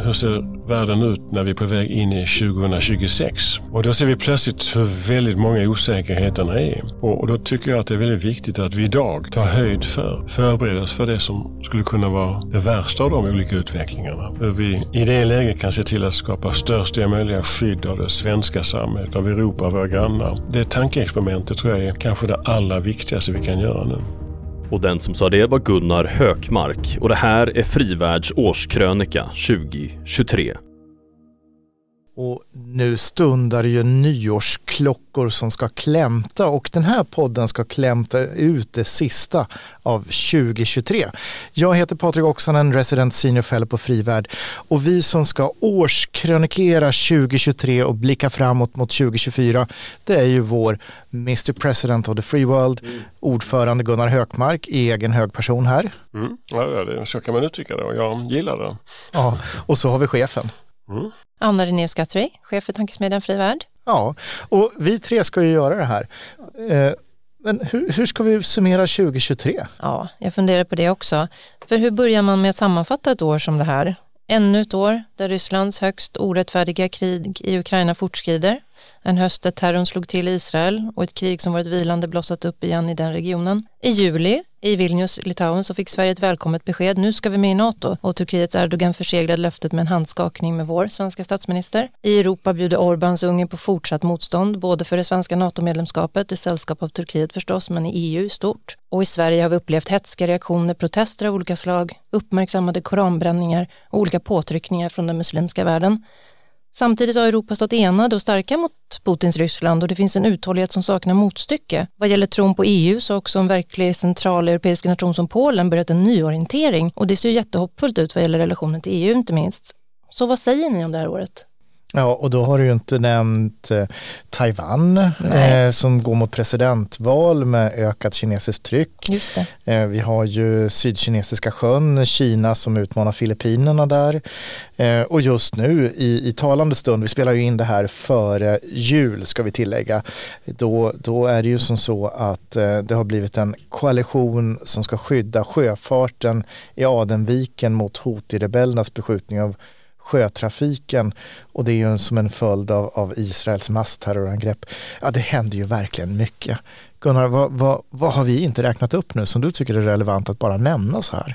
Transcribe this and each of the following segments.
hur ser världen ut när vi är på väg in i 2026? Och då ser vi plötsligt hur väldigt många osäkerheterna är. Och, då tycker jag att det är väldigt viktigt att vi idag tar höjd för, förbereder oss för det som skulle kunna vara det värsta av de olika utvecklingarna. Hur vi i det läget kan se till att skapa största möjliga skydd av det svenska samhället, av Europa av våra grannar. Det tankeexperimentet tror jag är kanske det allra viktigaste vi kan göra nu. Och den som sa det var Gunnar Hökmark och det här är Frivärds årskrönika 2023. Och nu stundar ju nyårsklockor som ska klämta och den här podden ska klämta ut det sista av 2023. Jag heter Patrik Oksanen, resident senior fellow på Frivärd och vi som ska årskrönikera 2023 och blicka framåt mot 2024 det är ju vår Mr President of the Free World, ordförande Gunnar Hökmark, egen hög person här. Mm. Ja, det, så kan man uttrycka det och jag gillar det. Ja, och så har vi chefen. Mm. Anna Renéus Guthrie, chef för Tankesmedjan Fri Värld. Ja, och vi tre ska ju göra det här. Eh, men hur, hur, ska vi summera 2023? Ja, jag funderar på det också. För hur börjar man med att sammanfatta ett år som det här? Ännu ett år där Rysslands högst orättfärdiga krig i Ukraina fortskrider. En höst där terrorn slog till Israel och ett krig som varit vilande blossat upp igen i den regionen. I juli i Vilnius, Litauen, så fick Sverige ett välkommet besked. Nu ska vi med i NATO och Turkiets Erdogan förseglade löftet med en handskakning med vår svenska statsminister. I Europa bjuder Orbáns Ungern på fortsatt motstånd, både för det svenska NATO-medlemskapet, i sällskap av Turkiet förstås, men i EU i stort. Och i Sverige har vi upplevt hetska reaktioner, protester av olika slag, uppmärksammade koranbränningar och olika påtryckningar från den muslimska världen. Samtidigt har Europa stått enade och starka mot Putins Ryssland och det finns en uthållighet som saknar motstycke. Vad gäller tron på EU så har också en verklig centraleuropeisk nation som Polen börjat en nyorientering och det ser ju jättehoppfullt ut vad gäller relationen till EU inte minst. Så vad säger ni om det här året? Ja, och då har du ju inte nämnt eh, Taiwan eh, som går mot presidentval med ökat kinesiskt tryck. Just eh, vi har ju Sydkinesiska sjön, Kina som utmanar Filippinerna där. Eh, och just nu i, i talande stund, vi spelar ju in det här före jul ska vi tillägga, då, då är det ju som så att eh, det har blivit en koalition som ska skydda sjöfarten i Adenviken mot Houthi-rebellernas beskjutning av sjötrafiken och det är ju som en följd av, av Israels massterrorangrepp. Ja, det händer ju verkligen mycket. Gunnar, vad, vad, vad har vi inte räknat upp nu som du tycker är relevant att bara nämna så här?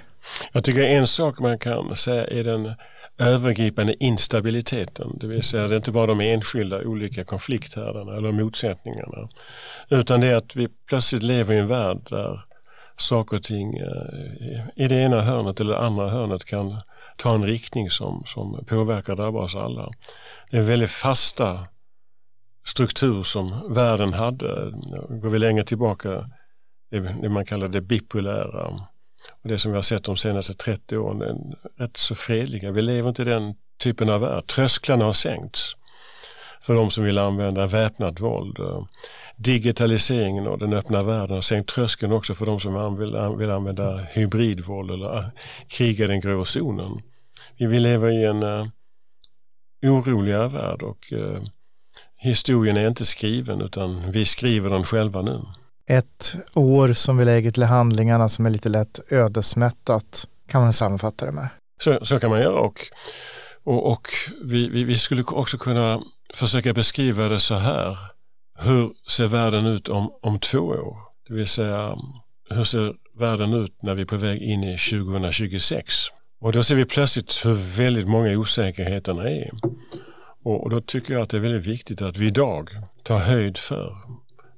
Jag tycker en sak man kan säga är den övergripande instabiliteten. Det vill säga det är inte bara de enskilda olika konflikthärdarna eller motsättningarna. Utan det är att vi plötsligt lever i en värld där saker och ting eh, i det ena hörnet eller det andra hörnet kan ta en riktning som, som påverkar och drabbar oss alla. Det är en väldigt fasta struktur som världen hade. Går vi längre tillbaka, det man kallar det bipolära och det som vi har sett de senaste 30 åren, är rätt så fredliga. Vi lever inte i den typen av värld. Trösklarna har sänkts för de som vill använda väpnat våld. Digitaliseringen och den öppna världen har sänkt tröskeln också för de som vill, använda hybridvåld eller äh, kriga den grå zonen. Vi lever i en uh, oroligare värld och historien är inte skriven utan vi skriver den själva nu. Ett år som vi lägger till handlingarna som är lite lätt ödesmättat kan man sammanfatta det med. Så, så kan man göra och, och, och vi, vi, vi skulle också kunna försöka beskriva det så här. Hur ser världen ut om, om två år? Det vill säga, hur ser världen ut när vi är på väg in i 2026? Och då ser vi plötsligt hur väldigt många osäkerheterna är. Och, och då tycker jag att det är väldigt viktigt att vi idag tar höjd för,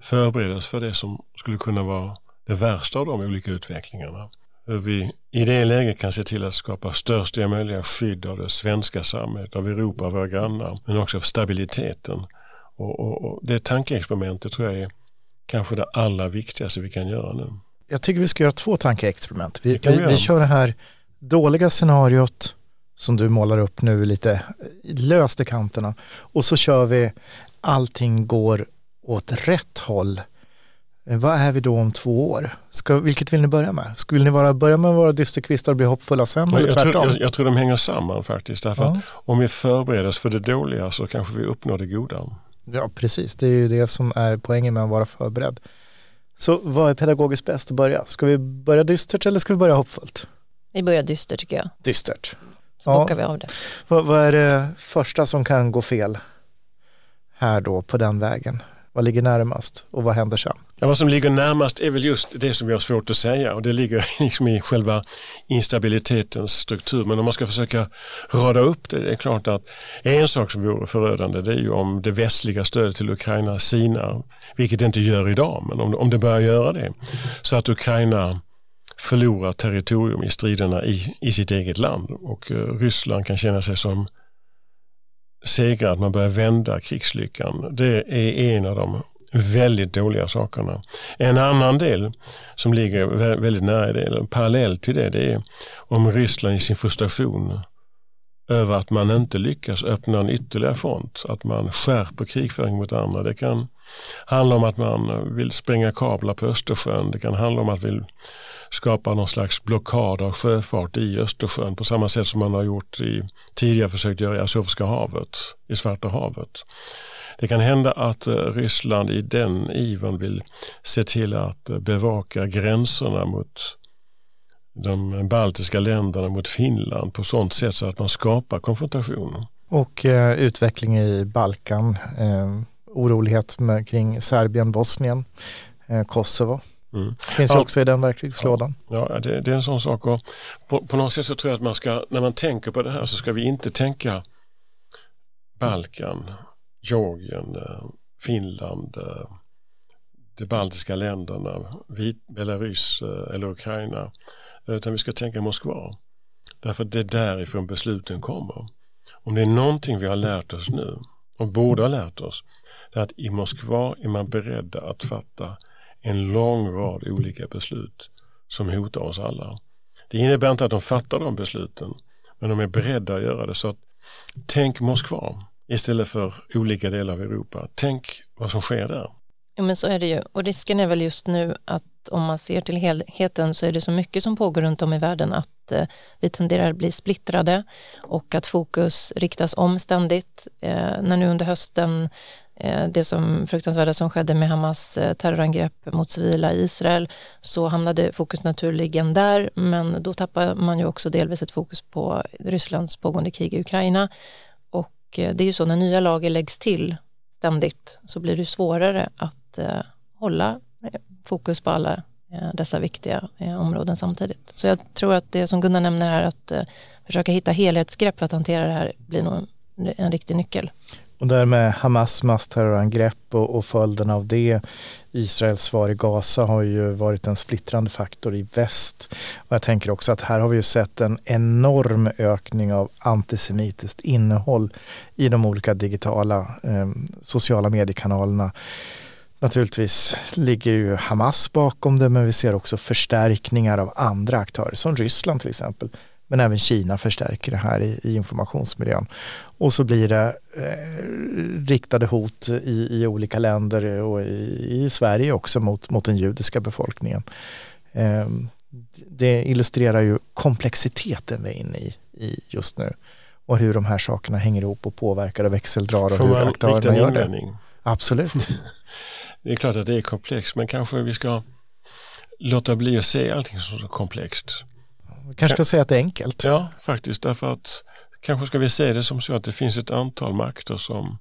förbereder oss för det som skulle kunna vara det värsta av de olika utvecklingarna. Hur vi i det läget kan se till att skapa största möjliga skydd av det svenska samhället, av Europa, av våra grannar, men också av stabiliteten. Och, och, och det tankeexperimentet tror jag är kanske det allra viktigaste vi kan göra nu. Jag tycker vi ska göra två tankeexperiment. Vi, vi, vi, kör det här dåliga scenariot som du målar upp nu lite löst i kanterna och så kör vi allting går åt rätt håll. Eh, vad är vi då om två år? Ska, vilket vill ni börja med? Vill ni vara, börja med att vara dysterkvistar och bli hoppfulla sen? eller jag, tror, jag, jag, tror de hänger samman faktiskt. Därför ja. om vi förbereder oss för det dåliga så kanske vi uppnår det goda. Ja, precis. Det är ju det som är poängen med att vara förberedd. Så vad är pedagogiskt bäst att börja? Ska vi börja dystert eller ska vi börja hoppfullt? Vi börjar dystert tycker jag. Dystert. så ja. bockar vi av det. Vad, vad är det första som kan gå fel här då på den vägen? Vad ligger närmast och vad händer sen? Ja, vad som ligger närmast är väl just det som vi har svårt att säga och det ligger liksom i själva instabilitetens struktur. Men om man ska försöka rada upp det, det är klart att en sak som vore förödande det är ju om det västliga stödet till Ukraina sinar, vilket det inte gör idag, men om, om det börjar göra det, så att Ukraina förlorar territorium i striderna i, i sitt eget land och uh, Ryssland kan känna sig som segrar, att man börjar vända krigslyckan. Det är en av de väldigt dåliga sakerna. En annan del som ligger väldigt nära det, eller parallellt till det, det är om Ryssland i sin frustration över att man inte lyckas öppna en ytterligare front, att man skärper krigföring mot andra. Det kan handla om att man vill spränga kablar på Östersjön. Det kan handla om att man vill skapa någon slags blockad av sjöfart i Östersjön på samma sätt som man har gjort i tidigare försökt göra i Azoviska havet, i Svarta havet. Det kan hända att eh, Ryssland i den ivern vill se till att eh, bevaka gränserna mot de baltiska länderna mot Finland på sånt sätt så att man skapar konfrontation. Och eh, utveckling i Balkan, eh, orolighet med, kring Serbien, Bosnien, eh, Kosovo. Mm. Finns ja, också i den verktygslådan. Ja, det, det, är en sån sak. Och på, på något sätt så tror jag att man ska, när man tänker på det här så ska vi inte tänka Balkan, Georgien, eh, Finland, eh, de baltiska länderna, Belarus eh, eller Ukraina. Utan vi ska tänka Moskva. Därför det är därifrån besluten kommer. Om det är någonting vi har lärt oss nu och borde ha lärt oss, det är att i Moskva är man beredd att fatta en lång rad olika beslut som hotar oss alla. Det innebär inte att de fattar de besluten, men de är beredda att göra det. Så att, tänk Moskva istället för olika delar av Europa. Tänk vad som sker där. Ja, men så är det ju. Och risken är väl just nu att om man ser till helheten så är det så mycket som pågår runt om i världen att eh, vi tenderar att bli splittrade och att fokus riktas om ständigt. Eh, när nu under hösten eh, det som fruktansvärda som skedde med Hamas eh, terrorangrepp mot civila i Israel så hamnade fokus naturligen där men då tappar man ju också delvis ett fokus på Rysslands pågående krig i Ukraina Eh, det är ju så när nya lager läggs till ständigt så blir det svårare att eh, hålla eh, fokus på alla dessa viktiga områden samtidigt. Så jag tror att det som Gunnar nämner här att försöka hitta helhetsgrepp för att hantera det här blir nog en riktig nyckel. Och därmed Hamas massterrorangrepp och, och följden av det, Israels svar i Gaza har ju varit en splittrande faktor i väst. Och jag tänker också att här har vi ju sett en enorm ökning av antisemitiskt innehåll i de olika digitala eh, sociala mediekanalerna. Naturligtvis ligger ju Hamas bakom det men vi ser också förstärkningar av andra aktörer som Ryssland till exempel men även Kina förstärker det här i, i informationsmiljön. Och så blir det eh, riktade hot i, i olika länder och i, i, Sverige också mot, mot den judiska befolkningen. Eh, det illustrerar ju komplexiteten vi är inne i, i just nu och hur de här sakerna hänger ihop och påverkar och växeldrar och Får hur aktörerna gör det. Absolut. det är klart att det är komplext men kanske vi ska låta bli att se allting som så komplext. Vi kanske ska säga att det är enkelt. Ja, faktiskt. Därför att kanske ska vi se det som så att det finns ett antal makter som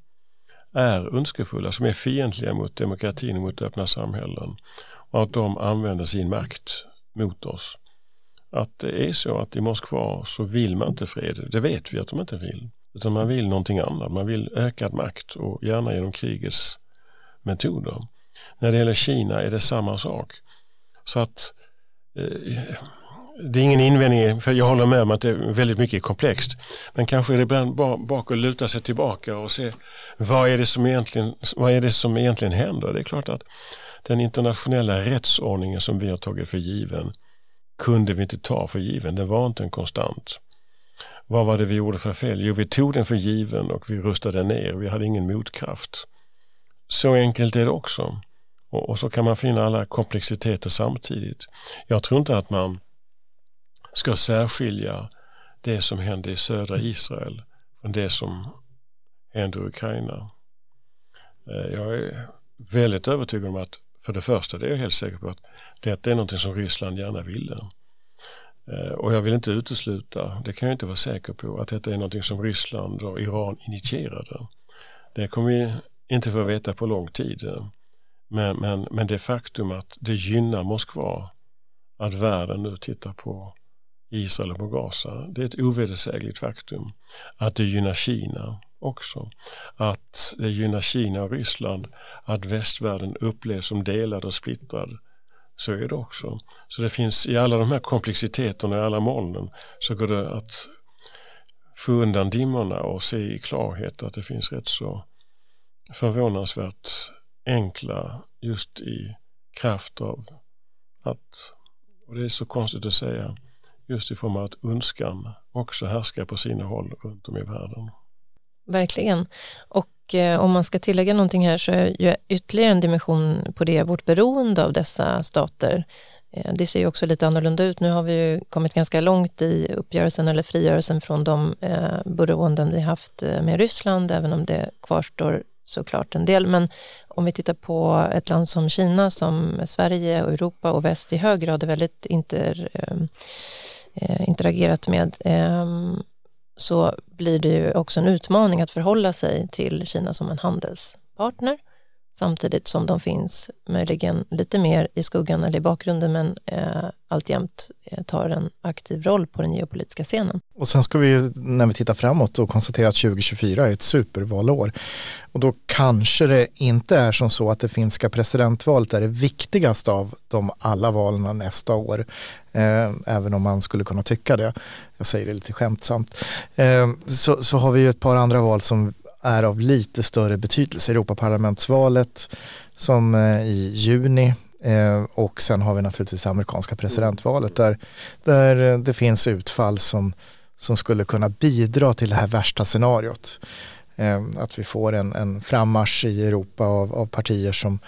är önskefulla, som är fientliga mot demokratin och mot öppna samhällen. Och att de använder sin makt mot oss. Att det är så att i Moskva så vill man inte fred. Det vet vi att de inte vill. Utan man vill någonting annat. Man vill ökad makt och gärna genom krigets metoder. När det gäller Kina är det samma sak. Så att eh, det är ingen invändning, för jag håller med om att det är väldigt mycket komplext. Men kanske är det ibland bak att luta sig tillbaka och se vad är, det som egentligen, vad är det som egentligen händer? Det är klart att den internationella rättsordningen som vi har tagit för given kunde vi inte ta för given. Den var inte en konstant. Vad var det vi gjorde för fel? Jo, vi tog den för given och vi rustade ner. Vi hade ingen motkraft. Så enkelt är det också. Och, och så kan man finna alla komplexiteter samtidigt. Jag tror inte att man ska särskilja det som hände i södra Israel från det som händer i Ukraina. Eh, jag är väldigt övertygad om att för det första, det är jag helt säker på att detta är något som Ryssland gärna ville. Eh, och jag vill inte utesluta, det kan jag inte vara säker på, att detta är något som Ryssland och Iran initierade. Det kommer vi inte få veta på lång tid. Men, men, men det faktum att det gynnar Moskva att världen nu tittar på Israel och på Gaza, det är ett ovedersägligt faktum. Att det gynnar Kina också. Att det gynnar Kina och Ryssland, att västvärlden upplevs som delad och splittrad. Så är det också. Så det finns i alla de här komplexiteterna, i alla molnen, så går det att få undan dimmorna och se i klarhet att det finns rätt så förvånansvärt enkla just i kraft av att, och det är så konstigt att säga, just i form av att önskan också härskar på sina håll runt om i världen. Verkligen. Och eh, om man ska tillägga någonting här så är ju ytterligare en dimension på det vårt beroende av dessa stater. Eh, det ser ju också lite annorlunda ut. Nu har vi ju kommit ganska långt i uppgörelsen eller frigörelsen från de eh, beroenden vi haft eh, med Ryssland, även om det kvarstår såklart en del. Men om vi tittar på ett land som Kina som Sverige och Europa och väst i hög grad är väldigt inter, eh, Eh, interagerat med ehm, så blir det ju också en utmaning att förhålla sig till Kina som en handelspartner samtidigt som de finns möjligen lite mer i skuggan eller i bakgrunden men eh, alltjämt eh, tar en aktiv roll på den geopolitiska scenen. Och sen ska vi när vi tittar framåt och konstatera att 2024 är ett supervalår. Och då kanske det inte är som så att det finska presidentvalet är det viktigaste av de alla valen nästa år. Eh, även om man skulle kunna tycka det. Jag säger det lite skämtsamt. Eh, så, så har vi ju ett par andra val som är av lite större betydelse. Europaparlamentsvalet som eh, i juni eh, och sen har vi naturligtvis amerikanska presidentvalet där, där eh, det finns utfall som, som skulle kunna bidra till det här värsta scenariot. Att vi får en, en frammarsch i Europa av, av partier som,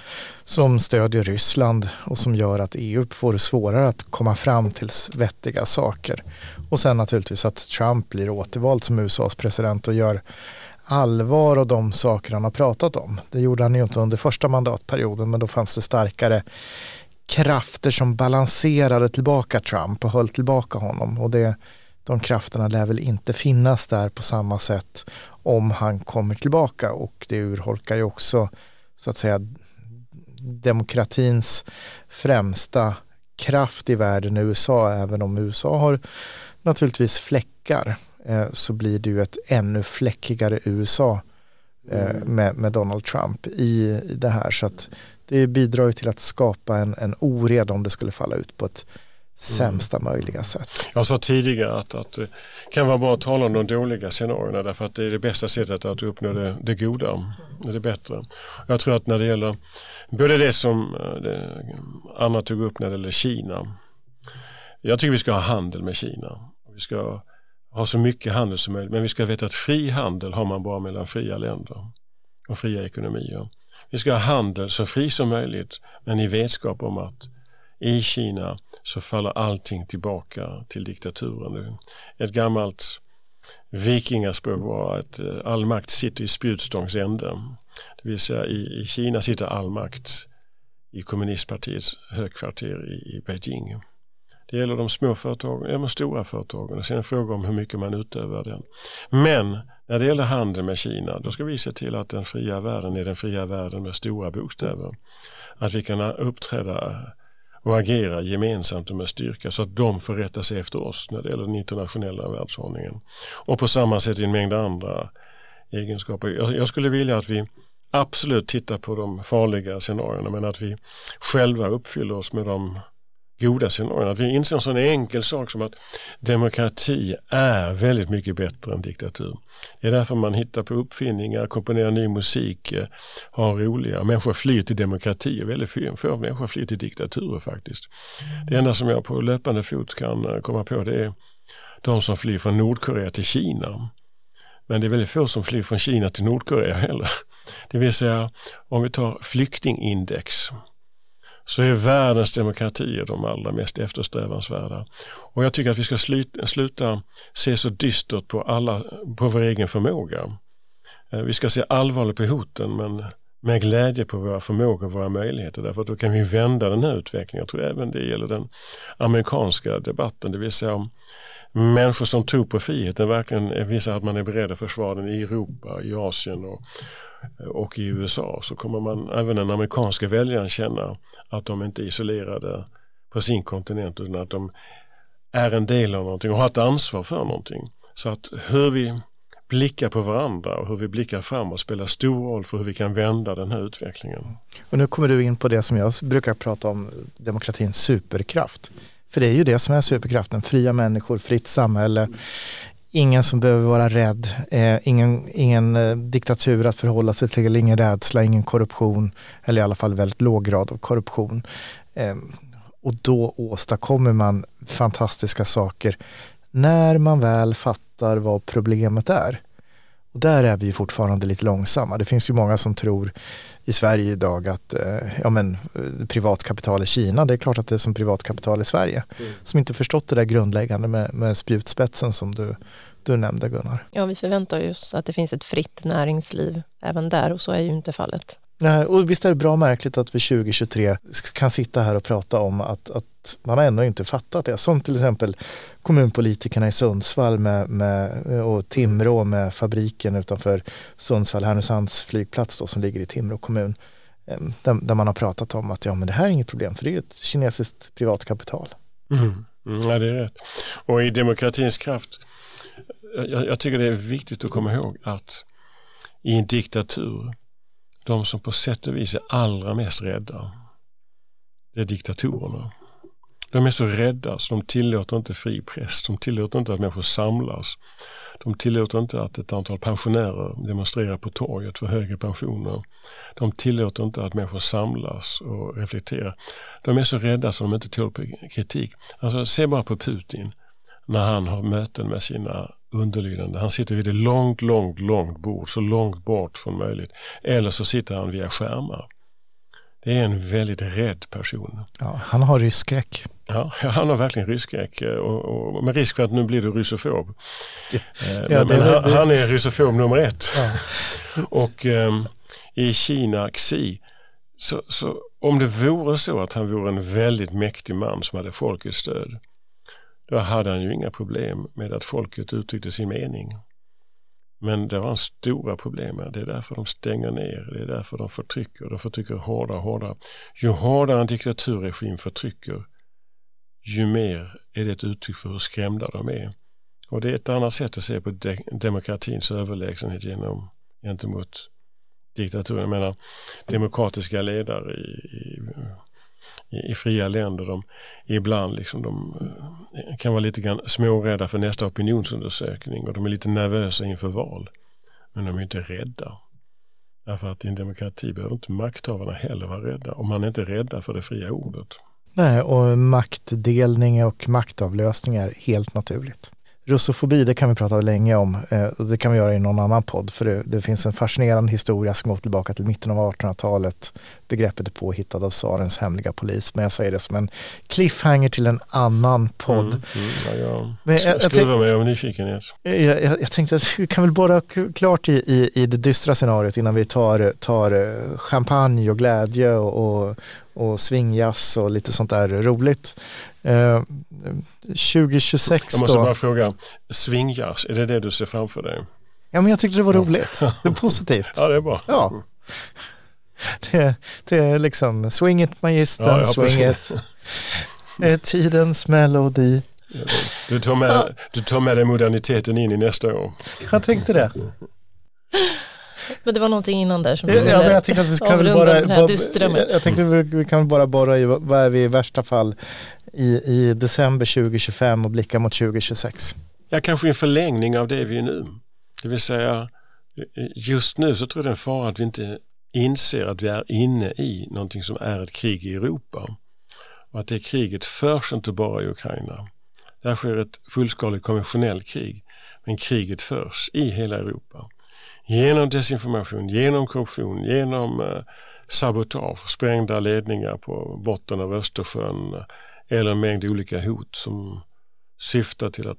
som stödjer Ryssland och som gör att EU får svårare att komma fram till vettiga saker. Och sen naturligtvis att Trump blir återvald som USAs president och gör allvar och de saker han har pratat om. Det gjorde han ju inte under första mandatperioden men då fanns det starkare krafter som balanserade tillbaka Trump och höll tillbaka honom. Och det, de krafterna lär väl inte finnas där på samma sätt om han kommer tillbaka. Och det urholkar ju också så att säga demokratins främsta kraft i världen i USA även om USA har naturligtvis fläckar så blir det ju ett ännu fläckigare USA eh, mm. med, med, Donald Trump i, i det här. Så att det bidrar ju till att skapa en, en oreda om det skulle falla ut på ett sämsta mm. möjliga sätt. Jag sa tidigare att, att det kan vara bra att tala om de dåliga scenarierna därför att det är det bästa sättet att uppnå det, det goda, det bättre. Jag tror att när det gäller både det som eh, det, Anna tog upp när det gäller Kina. Jag tycker vi ska ha handel med Kina. Vi ska ha så mycket handel som möjligt. Men vi ska veta att fri handel har man bara mellan fria länder och fria ekonomier. Vi ska ha handel så fri som möjligt men i vetskap om att i Kina så faller allting tillbaka till diktaturen. Ett gammalt vikingaspråk var att eh, all makt sitter i spjutstångs ände. Det vill säga i, i Kina sitter all makt i kommunistpartiets högkvarter i, i Beijing. Det gäller de små företagen, ja, de stora företagen. Sen är det en fråga om hur mycket man utövar den. Men när det gäller handel med Kina, då ska vi se till att den fria världen är den fria världen med stora bokstäver. Att vi kan uppträda och agera gemensamt och med styrka så att de får rätta sig efter oss när det gäller den internationella världsordningen. Och på samma sätt i en mängd andra egenskaper. Jag, skulle vilja att vi absolut tittar på de farliga scenarierna men att vi själva uppfyller oss med de goda scenarierna. Att vi inser en sån enkel sak som att demokrati är väldigt mycket bättre än diktatur. Det är därför man hittar på uppfinningar, komponerar ny musik, eh, har roliga. Människor flyr till demokrati, väldigt få människor flyr till diktaturer faktiskt. Det enda som jag på löpande fot kan eh, komma på det är de som flyr från Nordkorea till Kina. Men det är väldigt få som flyr från Kina till Nordkorea heller. Det vill säga om vi tar flyktingindex så är världens demokratier de allra mest eftersträvansvärda. Och jag tycker att vi ska sluta se så dystert på, alla, på vår egen förmåga. Eh, vi ska se allvarligt på hoten men med glädje på våra förmågor och våra möjligheter därför att då kan vi vända den här utvecklingen. Jag tror även det gäller den amerikanska debatten, det vill säga om människor som tror på friheten verkligen visar att man är beredd att försvara den i Europa, i Asien och, och i USA så kommer man även den amerikanska väljaren känna att de inte är isolerade på sin kontinent utan att de är en del av någonting och har ett ansvar för någonting. Så att hur vi blickar på varandra och hur vi blickar framåt spelar stor roll för hur vi kan vända den här utvecklingen. Och nu kommer du in på det som jag brukar prata om, demokratins superkraft. För det är ju det som är superkraften, fria människor, fritt samhälle, ingen som behöver vara rädd, eh, ingen, ingen eh, diktatur att förhålla sig till, ingen rädsla, ingen korruption, eller i alla fall väldigt låg grad av korruption. Eh, och då åstadkommer man fantastiska saker när man väl fattar vad problemet är. Och där är vi fortfarande lite långsamma. Det finns ju många som tror i Sverige idag att eh, ja, men, eh, privatkapital i Kina, det är klart att det är som privatkapital i Sverige. Mm. Som inte förstått det där grundläggande med, med spjutspetsen som du, du nämnde Gunnar. Ja, vi förväntar oss att det finns ett fritt näringsliv även där och så är ju inte fallet. Nej, och visst är det bra märkligt att vi 2023 kan sitta här och prata om att, att man har ännu inte fattat det. Som till exempel kommunpolitikerna i Sundsvall med, med, och Timrå med fabriken utanför Sundsvall, Härnösands flygplats då, som ligger i Timrå kommun. Där, där, man har pratat om att ja, men det här är inget problem för det är ett kinesiskt privatkapital. Mm. Mm, ja, det är rätt. Och i demokratins kraft, jag, jag tycker det är viktigt att komma ihåg att i en diktatur de som på sätt och vis är allra mest rädda, det är diktatorerna. De är så rädda så de tillåter inte fri press, de tillåter inte att människor samlas. De tillåter inte att ett antal pensionärer demonstrerar på torget för högre pensioner. De tillåter inte att människor samlas och reflekterar. De är så rädda så de inte tål kritik. Alltså, se bara på Putin när han har möten med sina underlydande. Han sitter vid ett långt, långt, långt bord, så långt bort från möjligt. Eller så sitter han via skärmar. Det är en väldigt rädd person. Ja, han har rysskräck. Ja, han har verkligen rysskräck eh, och, och, med risk för att nu blir du rysofob. Ja, men, det, men han, det. han, är rysofob nummer ett. Ja. och um, i Kina, Xi, så, så, om det vore så att han vore en väldigt mäktig man som hade folkets stöd då hade han ju inga problem med att folket uttryckte sin mening. Men det var en stora problem med det är därför de stänger ner, det är därför de förtrycker, de förtrycker hårdare och hårdare. Ju hårdare en diktaturregim förtrycker, ju mer är det ett uttryck för hur skrämda de är. Och det är ett annat sätt att se på de demokratins överlägsenhet genom, gentemot diktaturen. Jag menar demokratiska ledare i, i i, i fria länder. De, ibland liksom de eh, kan vara lite grann smårädda för nästa opinionsundersökning och de är lite nervösa inför val. Men de är inte rädda. Därför att i en demokrati behöver inte makthavarna heller vara rädda och man är inte rädda för det fria ordet. Nej, och maktdelning och maktavlösning är helt naturligt. Russofobi, det kan vi prata länge om eh, och det kan vi göra i någon annan podd för det, det finns en fascinerande historia som går tillbaka till mitten av 1800-talet. Begreppet är påhittad av tsarens hemliga polis men jag säger det som en cliffhanger till en annan podd. Mm, mm, ja, ja. Men jag, Skruva mig av nyfikenhet. Jag, jag, jag, tänkte att vi kan väl bara klart i, i, i det dystra scenariot innan vi tar, tar eh, champagne och glädje och, och, och swingjazz och lite sånt där roligt. Eh, 2026 Jag måste då. bara fråga, swingjazz, är det det du ser framför dig? Ja men jag tyckte det var roligt, det är positivt. ja det är bra. Ja. Det, det är liksom swing it magistern, ja, ja, swing it. tidens melodi. Du tar, med, du tar med dig moderniteten in i nästa år. Jag tänkte det. Men det var någonting innan där som ja, ja, men jag tänkte att vi kan bara, bara jag tänkte vi, vi kan bara borra i vad är vi i värsta fall i, i december 2025 och blicka mot 2026? Ja, kanske en förlängning av det vi är nu. Det vill säga eh, just nu så tror jag det är en fara att vi inte inser att vi är inne i någonting som är ett krig i Europa. Och att det kriget förs inte bara i Ukraina. Där sker ett fullskaligt konventionellt krig. Men kriget förs i hela Europa. Genom desinformation, genom korruption, genom eh, sabotage, sprängda ledningar på botten av Östersjön eller en mängd olika hot som syftar till att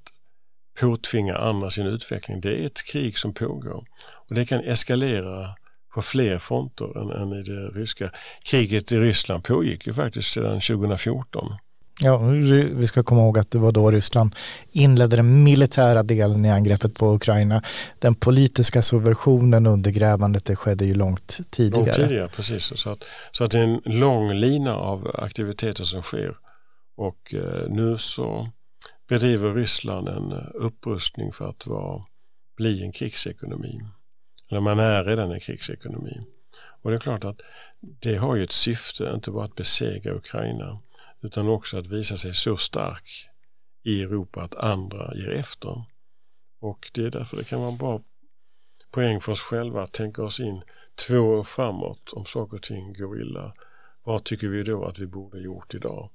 påtvinga andra sin utveckling. Det är ett krig som pågår och det kan eskalera på fler fronter än, än i det ryska. Kriget i Ryssland pågick ju faktiskt sedan 2014. Ja, vi ska komma ihåg att det var då Ryssland inledde den militära delen i angreppet på Ukraina. Den politiska subversionen, undergrävandet, det skedde ju långt tidigare. Långt tidigare, precis. Så att, så att det är en lång lina av aktiviteter som sker. Och eh, nu så bedriver Ryssland en eh, upprustning för att vara, bli en krigsekonomi. Eller man är redan en krigsekonomi. Och det är klart att det har ju ett syfte, inte bara att besegra Ukraina utan också att visa sig så stark i Europa att andra ger efter. Och det är därför det kan vara en bra poäng för oss själva att tänka oss in två år framåt om saker och ting går illa. Vad tycker vi då att vi borde gjort idag?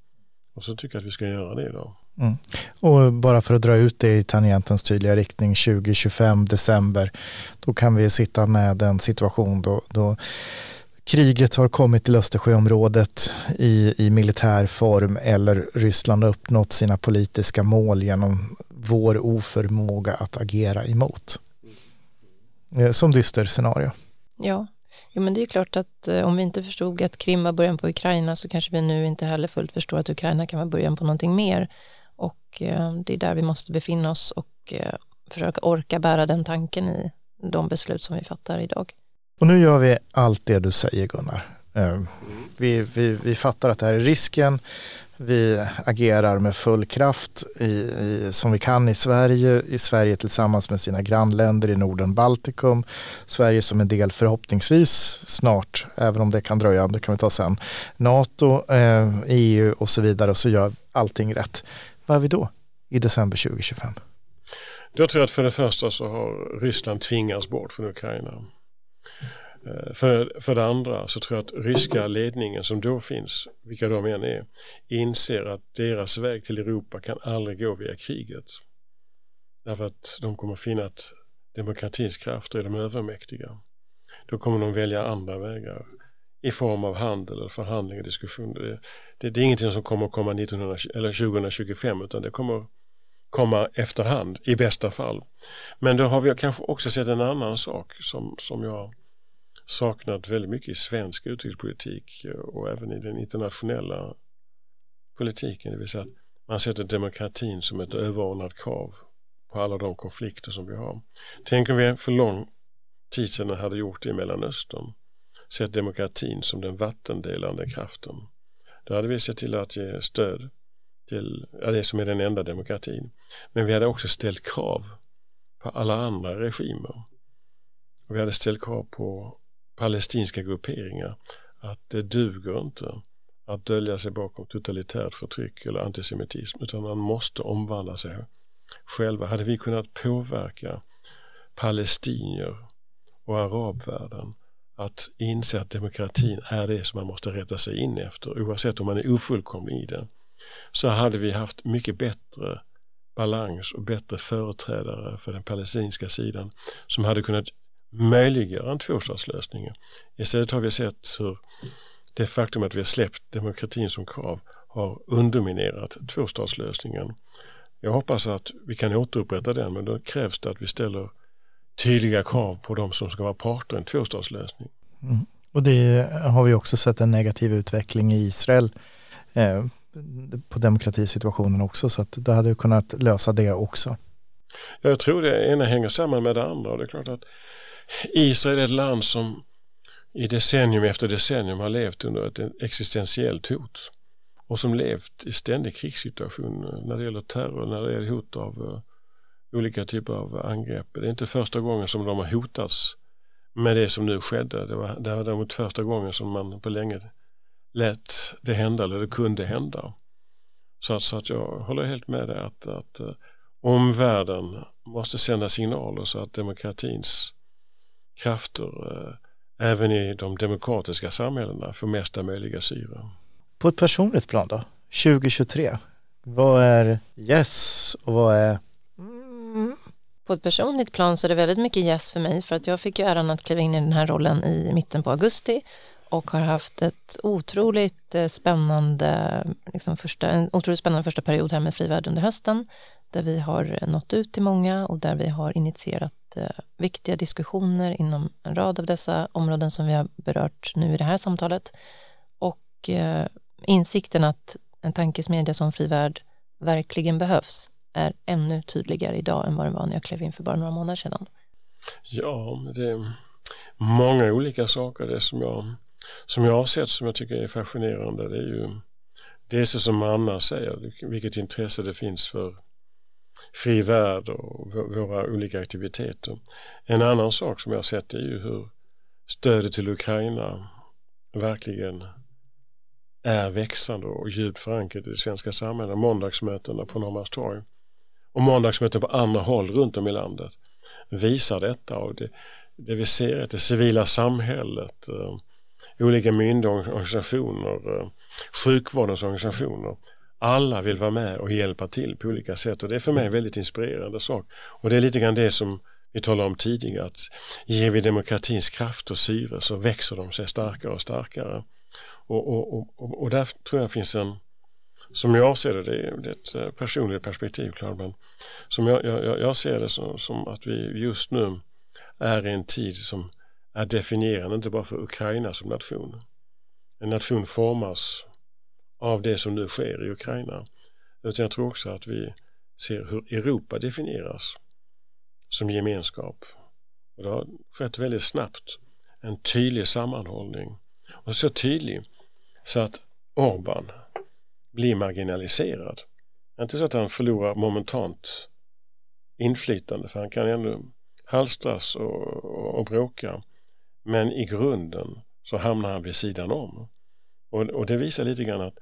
Och så tycker jag att vi ska göra det idag. Mm. Och bara för att dra ut det i tangentens tydliga riktning 2025 december, då kan vi sitta med en situation då, då kriget har kommit till Östersjöområdet i, i militär form eller Ryssland har uppnått sina politiska mål genom vår oförmåga att agera emot. Eh, som dyster scenario. Ja, jo, men det är klart att eh, om vi inte förstod att Krim var början på Ukraina så kanske vi nu inte heller fullt förstår att Ukraina kan vara början på någonting mer. Och eh, det är där vi måste befinna oss och eh, försöka orka bära den tanken i de beslut som vi fattar idag. Och nu gör vi allt det du säger Gunnar. Eh, vi, vi, vi fattar att det här är risken. Vi agerar med full kraft i, i, som vi kan i Sverige, i Sverige tillsammans med sina grannländer i Norden, Baltikum, Sverige som en del förhoppningsvis snart, även om det kan dröja, det kan vi ta sen, NATO, eh, EU och så vidare och så gör allting rätt. Vad är vi då i december 2025? Jag tror att för det första så har Ryssland tvingats bort från Ukraina. Eh, för, för det andra så tror jag att ryska ledningen som då finns, vilka de än är, inser att deras väg till Europa kan aldrig gå via kriget. Därför att de kommer finna att demokratins krafter är de övermäktiga. Då kommer de välja andra vägar i form av handel eller förhandling och diskussion. Det, det, det är ingenting som kommer komma 1900, eller 2025 utan det kommer komma efterhand i bästa fall. Men då har vi kanske också sett en annan sak som, som jag saknat väldigt mycket i svensk utrikespolitik eh, och även i den internationella politiken. Det vill säga att man sätter demokratin som ett överordnat krav på alla de konflikter som vi har. Tänk om vi för lång tid sedan hade gjort det i Mellanöstern. Sett demokratin som den vattendelande kraften. Då hade vi sett till att ge stöd till ja, det som är den enda demokratin. Men vi hade också ställt krav på alla andra regimer. Och vi hade ställt krav på palestinska grupperingar att det duger inte att dölja sig bakom totalitärt förtryck eller antisemitism utan man måste omvandla sig själva. Hade vi kunnat påverka palestinier och arabvärlden att inse att demokratin är det som man måste rätta sig in efter oavsett om man är ofullkomlig i det så hade vi haft mycket bättre balans och bättre företrädare för den palestinska sidan som hade kunnat möjliggöra en tvåstatslösning. Istället har vi sett hur det faktum att vi har släppt demokratin som krav har underminerat tvåstatslösningen. Jag hoppas att vi kan återupprätta den men då krävs det att vi ställer tydliga krav på de som ska vara parter i en tvåstatslösning. Mm. Och det har vi också sett en negativ utveckling i Israel eh, på demokratisituationen också så att det hade kunnat lösa det också. Jag tror det ena hänger samman med det andra och det är klart att Israel är ett land som i decennium efter decennium har levt under ett existentiellt hot och som levt i ständig krigssituation när det gäller terror, när det gäller hot av eh, olika typer av angrepp. Det är inte första gången som de har hotats med det som nu skedde. Det var, det var däremot första gången som man på länge lät det hända eller det kunde hända. Så att, så att jag håller helt med dig att, att eh, omvärlden måste sända signaler så att demokratins krafter uh, även i de demokratiska samhällena får mesta möjliga syre. På ett personligt plan då? 2023, vad är yes och vad är mm. På ett personligt plan så är det väldigt mycket yes för mig för att jag fick ju äran att kliva in i den här rollen i mitten på augusti och har haft ett otroligt eh, spännande, liksom första, en otroligt spännande första period här med Frivärd under hösten där vi har nått ut till många och där vi har initierat eh, viktiga diskussioner inom en rad av dessa områden som vi har berört nu i det här samtalet. Och eh, insikten att en tankesmedja som Fri Värld verkligen behövs är ännu tydligare idag än vad den var när jag klev in för bara några månader sedan. Ja, det är många olika saker. Det som jag, som jag har sett som jag tycker är fascinerande det är ju dels det som Anna säger, vilket intresse det finns för fri värld och våra olika aktiviteter. En annan sak som jag har sett är ju hur stödet till Ukraina verkligen är växande och djupt förankrat i det svenska samhället. Måndagsmötena på Norrmalmstorg och måndagsmöten på andra håll runt om i landet visar detta och det, det vi ser är att det civila samhället, eh, olika myndigheter, organisationer, eh, sjukvårdens organisationer, alla vill vara med och hjälpa till på olika sätt och det är för mig en väldigt inspirerande sak. Och det är lite grann det som vi talade om tidigare, att ger vi demokratins kraft och syre så växer de sig starkare och starkare. Och, och, och, och där tror jag finns en, som jag ser det, det är, ett eh, personligt perspektiv klart, men som jag, jag, jag ser det som, som, att vi just nu är i en tid som är definierande inte bara för Ukraina som nation. En nation formas av det som nu sker i Ukraina. Utan jag tror också att vi ser hur Europa definieras som gemenskap. Och det har skett väldigt snabbt en tydlig sammanhållning. Och så tydlig så att Orban blir marginaliserad. Inte så att han förlorar momentant inflytande för han kan ändå halstras och, och, och bråka. Men i grunden så hamnar han vid sidan om. Och, och det visar lite grann att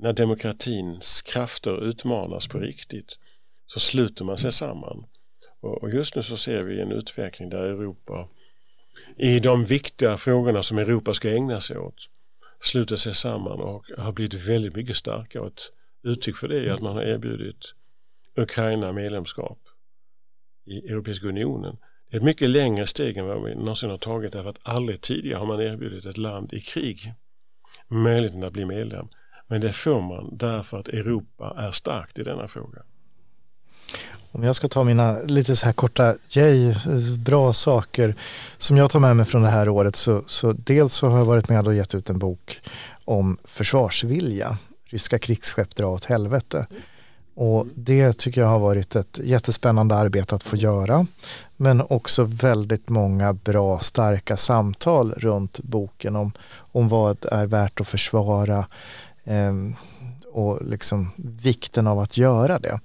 när demokratins krafter utmanas på riktigt så sluter man sig samman. Och, just nu så ser vi en utveckling där Europa i de viktiga frågorna som Europa ska ägna sig åt sluter sig samman och har blivit väldigt mycket starkare. Och ett uttryck för det är att man har erbjudit Ukraina medlemskap i Europeiska unionen. Det är ett mycket längre steg än vad vi någonsin har tagit därför att aldrig tidigare har man erbjudit ett land i krig möjligheten att bli medlem. Men det får man därför att Europa är starkt i denna fråga. Om jag ska ta mina lite så här korta, yay, bra saker som jag tar med mig från det här året så, så dels så har jag varit med och gett ut en bok om försvarsvilja. Ryska krigsskepp dra åt helvete. Och det tycker jag har varit ett jättespännande arbete att få göra. Men också väldigt många bra, starka samtal runt boken om, om vad är värt att försvara Ehm, och liksom vikten av att göra det.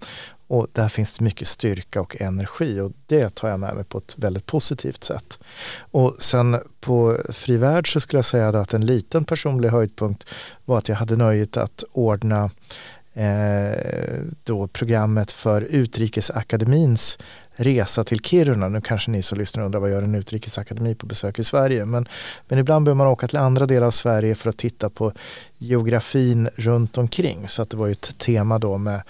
Och där finns det mycket styrka och energi och det tar jag med mig på ett väldigt positivt sätt. Och sen på Fri Värld så skulle jag säga att en liten personlig höjdpunkt var att jag hade nöjet att ordna eh, då programmet för Utrikesakademins resa till Kiruna. Nu kanske ni som lyssnar undrar vad gör en utrikesakademi på besök i Sverige? Men, men ibland behöver man åka till andra delar av Sverige för att titta på geografin runt omkring. Så att det var ju ett tema då med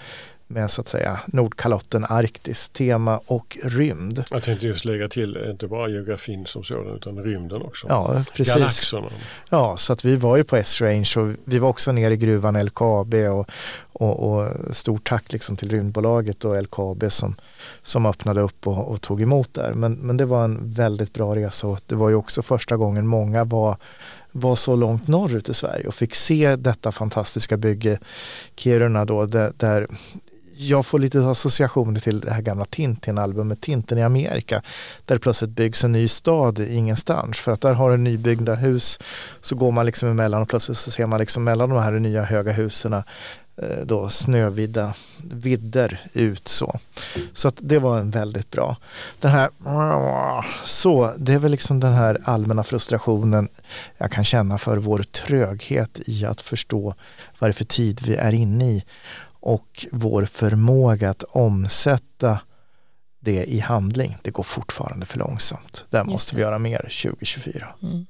med så att säga Nordkalotten, Arktis, tema och rymd. Jag tänkte just lägga till, inte bara geografin som sådan utan rymden också. Ja, precis. Galaxerna. Ja, så att vi var ju på S-Range och vi var också nere i gruvan LKAB och, och, och stort tack liksom till Rymdbolaget och LKAB som, som öppnade upp och, och, tog emot där. Men, men det var en väldigt bra resa och det var ju också första gången många var var så långt norrut i Sverige och fick se detta fantastiska bygge Kiruna då där, där jag får lite associationer till det här gamla Tintin-albumet Tintin i Amerika där det plötsligt byggs en ny stad ingenstans för att där har du nybyggda hus så går man liksom emellan och plötsligt så ser man liksom mellan de här nya höga husen eh, då snövidda vidder ut så. Så att det var en väldigt bra. Den här så det är väl liksom den här allmänna frustrationen jag kan känna för vår tröghet i att förstå vad det är för tid vi är inne i och vår förmåga att omsätta det i handling, det går fortfarande för långsamt. Där måste vi göra mer 2024. Mm.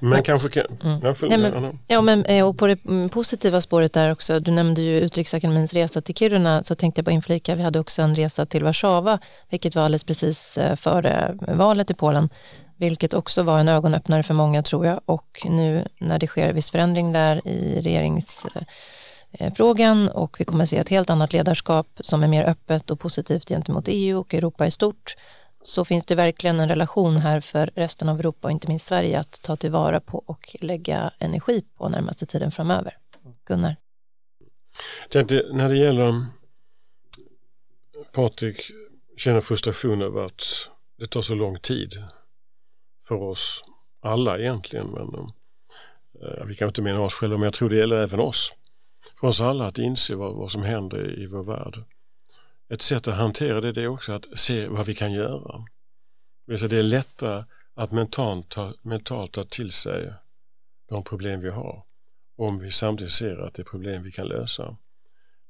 Men och, kanske kan... Mm. Ja, ja, men, ja, men, eh, och på det mm, positiva spåret där också, du nämnde ju Utrikesakademins resa till Kiruna, så tänkte jag bara inflika, vi hade också en resa till Warszawa, vilket var alldeles precis eh, före valet i Polen, vilket också var en ögonöppnare för många tror jag. Och nu när det sker viss förändring där i regerings eh, Eh, frågan och vi kommer se ett helt annat ledarskap som är mer öppet och positivt gentemot EU och Europa i stort så finns det verkligen en relation här för resten av Europa och inte minst Sverige att ta tillvara på och lägga energi på närmaste tiden framöver. Gunnar? Tänkte, när det gäller Patrik känner frustration över att det tar så lång tid för oss alla egentligen. Men, eh, vi kan inte mena oss själva men jag tror det gäller även oss. För oss alla att inse vad, vad som händer i vår värld. Ett sätt att hantera det, det är också att se vad vi kan göra. Det är lättare att mentalt ta, mentalt ta till sig de problem vi har om vi samtidigt ser att det är problem vi kan lösa.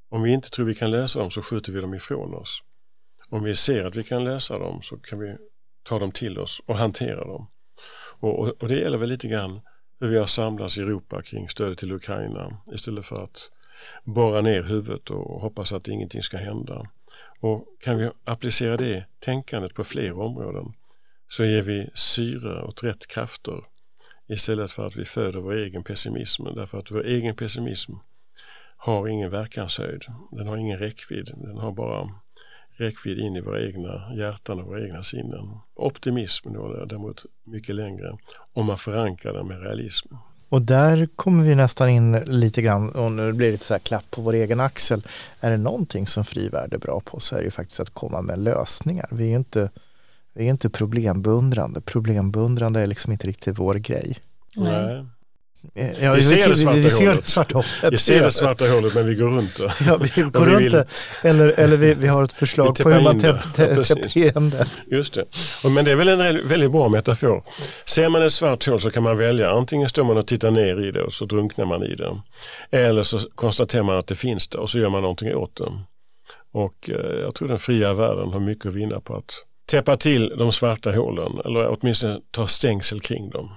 Om vi inte tror vi kan lösa dem så skjuter vi dem ifrån oss. Om vi ser att vi kan lösa dem så kan vi ta dem till oss och hantera dem. Och, och, och det gäller väl lite grann hur vi har samlats i Europa kring stödet till Ukraina istället för att borra ner huvudet och hoppas att ingenting ska hända. Och kan vi applicera det tänkandet på fler områden så ger vi syre åt rätt krafter istället för att vi föder vår egen pessimism. Därför att vår egen pessimism har ingen verkanshöjd. Den har ingen räckvidd. Den har bara räckvidd in i våra egna hjärtan och våra egna sinnen. Optimism då däremot mycket längre om man förankrar den med realism. Och där kommer vi nästan in lite grann, och nu blir det lite så här klapp på vår egen axel. Är det någonting som frivärd är bra på så är det ju faktiskt att komma med lösningar. Vi är ju inte, vi är inte problembundrande. Problembundrande är liksom inte riktigt vår grej. Nej. Ja, vi, ser det svarta vi, vi ser hålet. Svarta hålet. Vi ser det svarta hålet men vi går runt det. Ja, vi går runt det. Eller, eller vi, vi har ett förslag på hur man täpper igen det. Just det. Men det är väl en väldigt bra metafor. Ser man ett svart hål så kan man välja. Antingen står man och tittar ner i det och så drunknar man i det. Eller så konstaterar man att det finns där och så gör man någonting åt det. Och eh, jag tror den fria världen har mycket att vinna på att täppa till de svarta hålen eller åtminstone ta stängsel kring dem.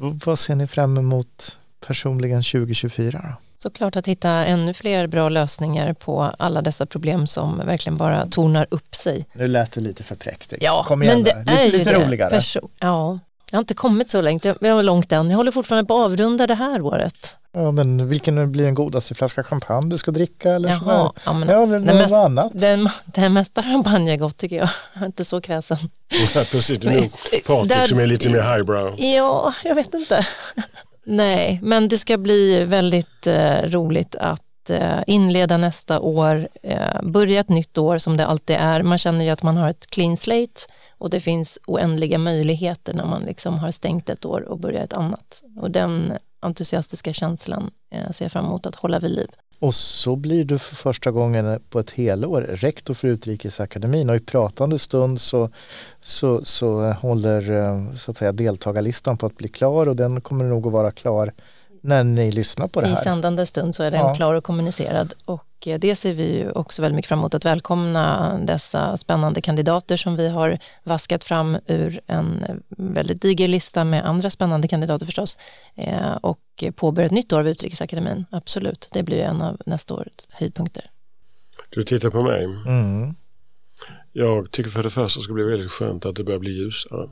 Vad ser ni fram emot personligen 2024? Då? Såklart att hitta ännu fler bra lösningar på alla dessa problem som verkligen bara tornar upp sig. Nu lät det lite för präktigt. Ja, Kom igen men det lite, är lite, det. roligare. Perso ja, jag har inte kommit så långt. Jag har långt än. Jag håller fortfarande på att avrunda det här året. Ja, men vilken blir den godaste flaska champagne du ska dricka eller Jaha, sådär? Ja, men ja, men det mest, annat. Den, den mesta champagne är gott tycker jag. inte så kräsen. Ja, precis, det är nog Patrik som är lite mer highbrow. Ja, jag vet inte. Nej, men det ska bli väldigt eh, roligt att eh, inleda nästa år, eh, börja ett nytt år som det alltid är. Man känner ju att man har ett clean slate och det finns oändliga möjligheter när man liksom har stängt ett år och börjat ett annat. Och den entusiastiska känslan eh, ser jag fram emot att hålla vid liv. Och så blir du för första gången på ett helår rektor för Utrikesakademin och i pratande stund så, så, så håller eh, så att säga, deltagarlistan på att bli klar och den kommer nog att vara klar när ni lyssnar på det här. I sändande stund så är den ja. klar och kommunicerad och eh, det ser vi ju också väldigt mycket fram emot att välkomna dessa spännande kandidater som vi har vaskat fram ur en väldigt diger lista med andra spännande kandidater förstås eh, och påbörja ett nytt år av Utrikesakademin. Absolut, det blir en av nästa års höjdpunkter. Du tittar på mig. Mm. Jag tycker för det första ska bli väldigt skönt att det börjar bli ljusare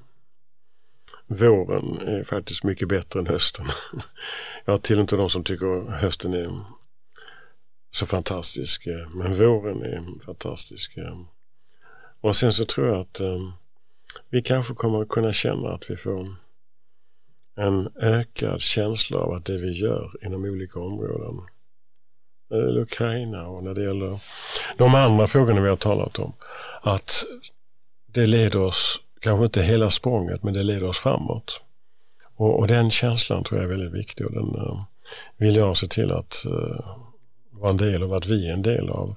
våren är faktiskt mycket bättre än hösten. Jag tillhör inte de som tycker hösten är så fantastisk. Eh, men våren är fantastisk. Eh. Och sen så tror jag att eh, vi kanske kommer att kunna känna att vi får en ökad känsla av att det vi gör inom olika områden när det gäller Ukraina och när det gäller de andra frågorna vi har talat om att det leder oss kanske inte hela språnget men det leder oss framåt. Och, och den känslan tror jag är väldigt viktig och den uh, vill jag se till att uh, vara en del av, att vi är en del av.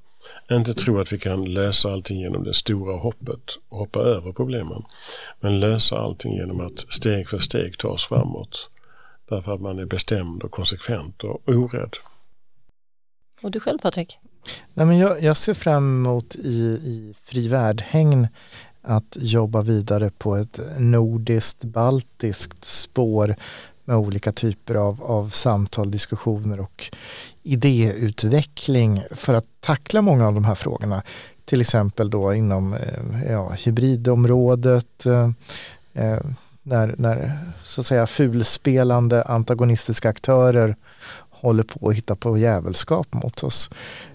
Inte tro att vi kan lösa allting genom det stora hoppet och hoppa över problemen. Men lösa allting genom att steg för steg ta oss framåt. Därför att man är bestämd och konsekvent och orädd. Och du själv Patrik? Nej, men jag, jag ser fram emot i, i Fri Värld-hägn att jobba vidare på ett nordiskt, baltiskt spår med olika typer av, av samtal, diskussioner och idéutveckling för att tackla många av de här frågorna. Till exempel då inom eh, ja, hybridområdet, eh, eh, när, när så att säga fulspelande antagonistiska aktörer håller på att hitta på jävelskap mot oss.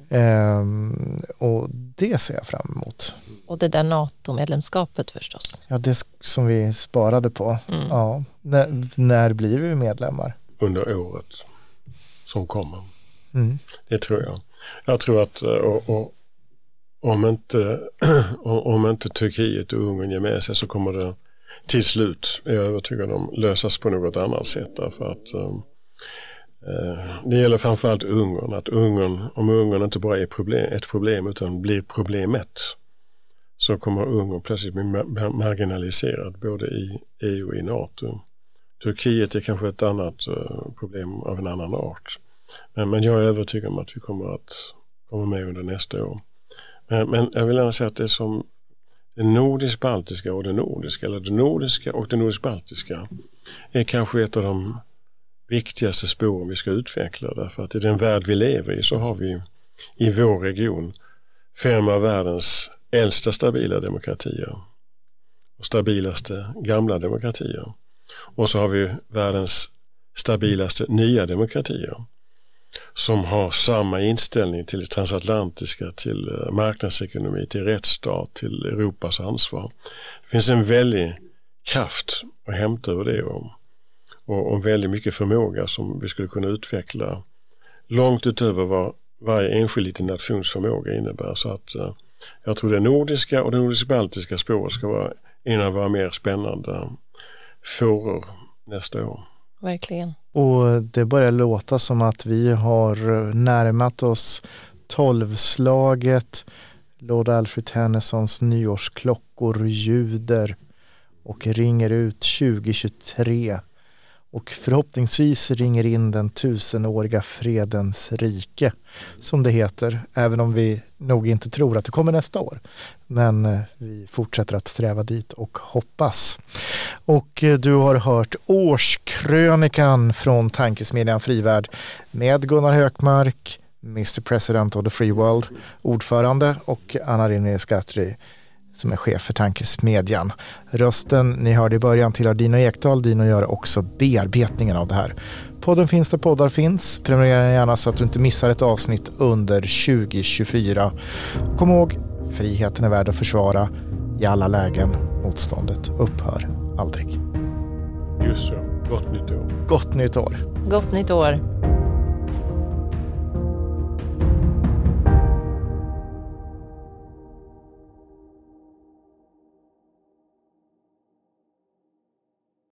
Ehm, och det ser jag fram emot. Och det där NATO-medlemskapet förstås. Ja, det som vi sparade på. Mm. Ja, när, när blir vi medlemmar? Under året som kommer. Mm. Det tror jag. Jag tror att eh, och, och, om, inte, om inte Turkiet och Ungern ger med sig så kommer det till slut, är jag övertygad om, lösas på något annat sätt. Därför att um, eh, Eh, det gäller framförallt Ungern, att Ungern, om Ungern inte bara är problem, ett problem utan blir problemet så kommer Ungern plötsligt bli marginaliserat marginaliserad både i EU och i NATO. Turkiet är kanske ett annat eh, problem av en annan art. Men, men jag är övertygad om att vi kommer att komma med under nästa år. Men, men jag vill gärna säga att det som det nordisk-baltiska och det nordiska, eller det nordiska och det nordisk-baltiska är kanske ett av de viktigaste spåren vi ska utveckla därför att i den värld vi lever i så har vi i vår region fem av världens äldsta stabila demokratier och stabilaste gamla demokratier. Och så har vi världens stabilaste nya demokratier som har samma inställning till det transatlantiska, till eh, marknadsekonomi, till rättsstat, till Europas ansvar. Det finns en väldig kraft att hämta ur det Om och, och väldigt mycket förmåga som vi skulle kunna utveckla långt utöver vad varje enskild liten nations förmåga innebär. Så att eh, jag tror det nordiska och det nordisk-baltiska spåret ska vara en av våra mer spännande fåror nästa år. Verkligen. Och det börjar låta som att vi har närmat oss tolvslaget. Lord Alfred Tennysons nyårsklockor ljuder och ringer ut 2023 och förhoppningsvis ringer in den tusenåriga fredens rike som det heter, även om vi nog inte tror att det kommer nästa år. Men eh, vi fortsätter att sträva dit och hoppas. Och eh, du har hört årskrönikan från Tankesmedjan Frivärd med Gunnar Hökmark, Mr President of the Free World, ordförande och Anna René Skatri som är chef för Tankesmedjan. Rösten ni hörde i början tillhör Dino Ekdal. Dino gör också bearbetningen av det här. Podden finns där poddar finns. Prenumerera gärna så att du inte missar ett avsnitt under 2024. Kom ihåg, friheten är värd att försvara i alla lägen. Motståndet upphör aldrig. Just så. Gott nytt år. Gott nytt år! Gott nytt år.